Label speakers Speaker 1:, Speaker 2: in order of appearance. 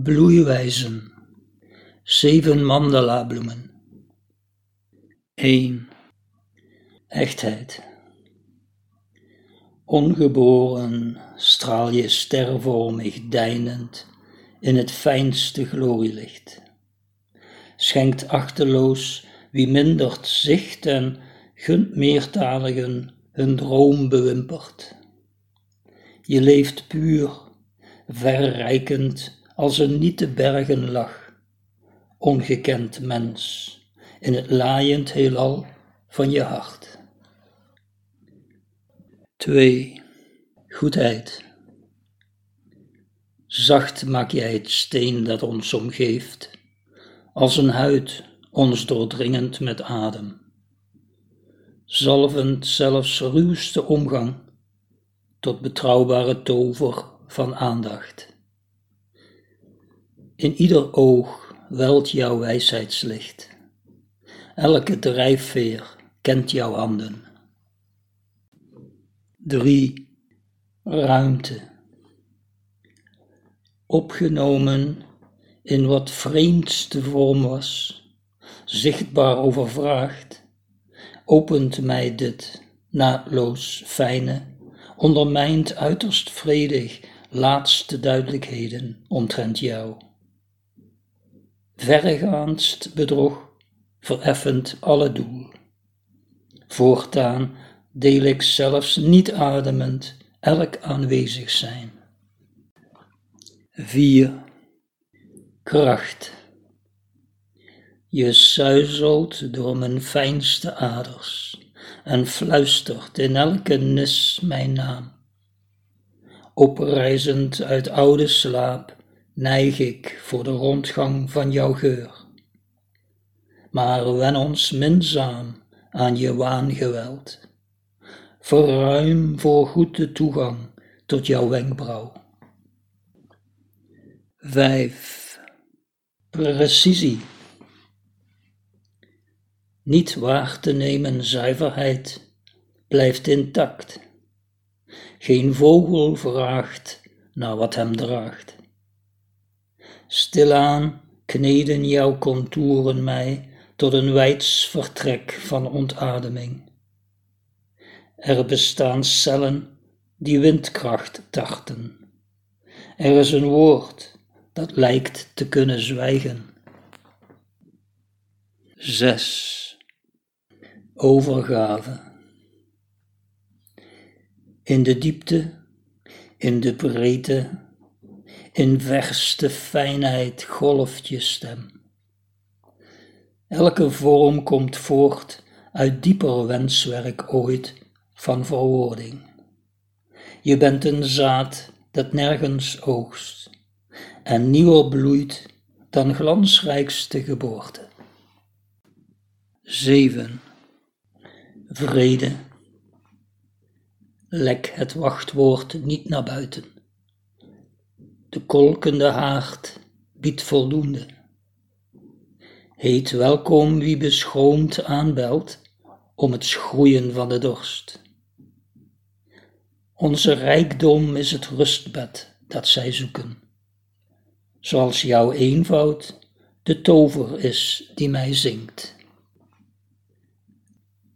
Speaker 1: Bloeiwijzen. Zeven mandala bloemen. 1. Echtheid. Ongeboren straal je stervormig deinend in het fijnste glorielicht. Schenkt achteloos wie mindert zicht en gunt meertaligen hun droom bewimpert. Je leeft puur, verrijkend als een niet te bergen lach, ongekend mens, in het laaiend heelal van je hart. 2. Goedheid. Zacht maak jij het steen dat ons omgeeft, als een huid ons doordringend met adem. Zalvend zelfs ruwste omgang tot betrouwbare tover van aandacht. In ieder oog welt jouw wijsheidslicht. Elke drijfveer kent jouw handen. 3. Ruimte. Opgenomen in wat vreemdste vorm was, zichtbaar overvraagd, opent mij dit naadloos fijne, ondermijnt uiterst vredig laatste duidelijkheden omtrent jou verregaandst bedrog vereffend alle doel. Voortaan deel ik zelfs niet ademend elk aanwezig zijn. 4. Kracht. Je suizelt door mijn fijnste aders en fluistert in elke nis mijn naam. Oprijzend uit oude slaap neig ik voor de rondgang van jouw geur. Maar wen ons minzaam aan je waangeweld, verruim voor goed de toegang tot jouw wenkbrauw. 5. Precisie. Niet waar te nemen zuiverheid blijft intact. Geen vogel vraagt naar wat hem draagt. Stilaan kneden jouw contouren mij tot een wijds vertrek van ontademing. Er bestaan cellen die windkracht tarten. Er is een woord dat lijkt te kunnen zwijgen. 6. Overgave. In de diepte, in de breedte, in verste fijnheid golft je stem. Elke vorm komt voort uit dieper wenswerk ooit van verwoording. Je bent een zaad dat nergens oogst en nieuwer bloeit dan glansrijkste geboorte. 7. Vrede. Lek het wachtwoord niet naar buiten. De kolkende haard biedt voldoende. Heet welkom wie beschroomd aanbelt om het schroeien van de dorst. Onze rijkdom is het rustbed dat zij zoeken, zoals jouw eenvoud de tover is die mij zingt.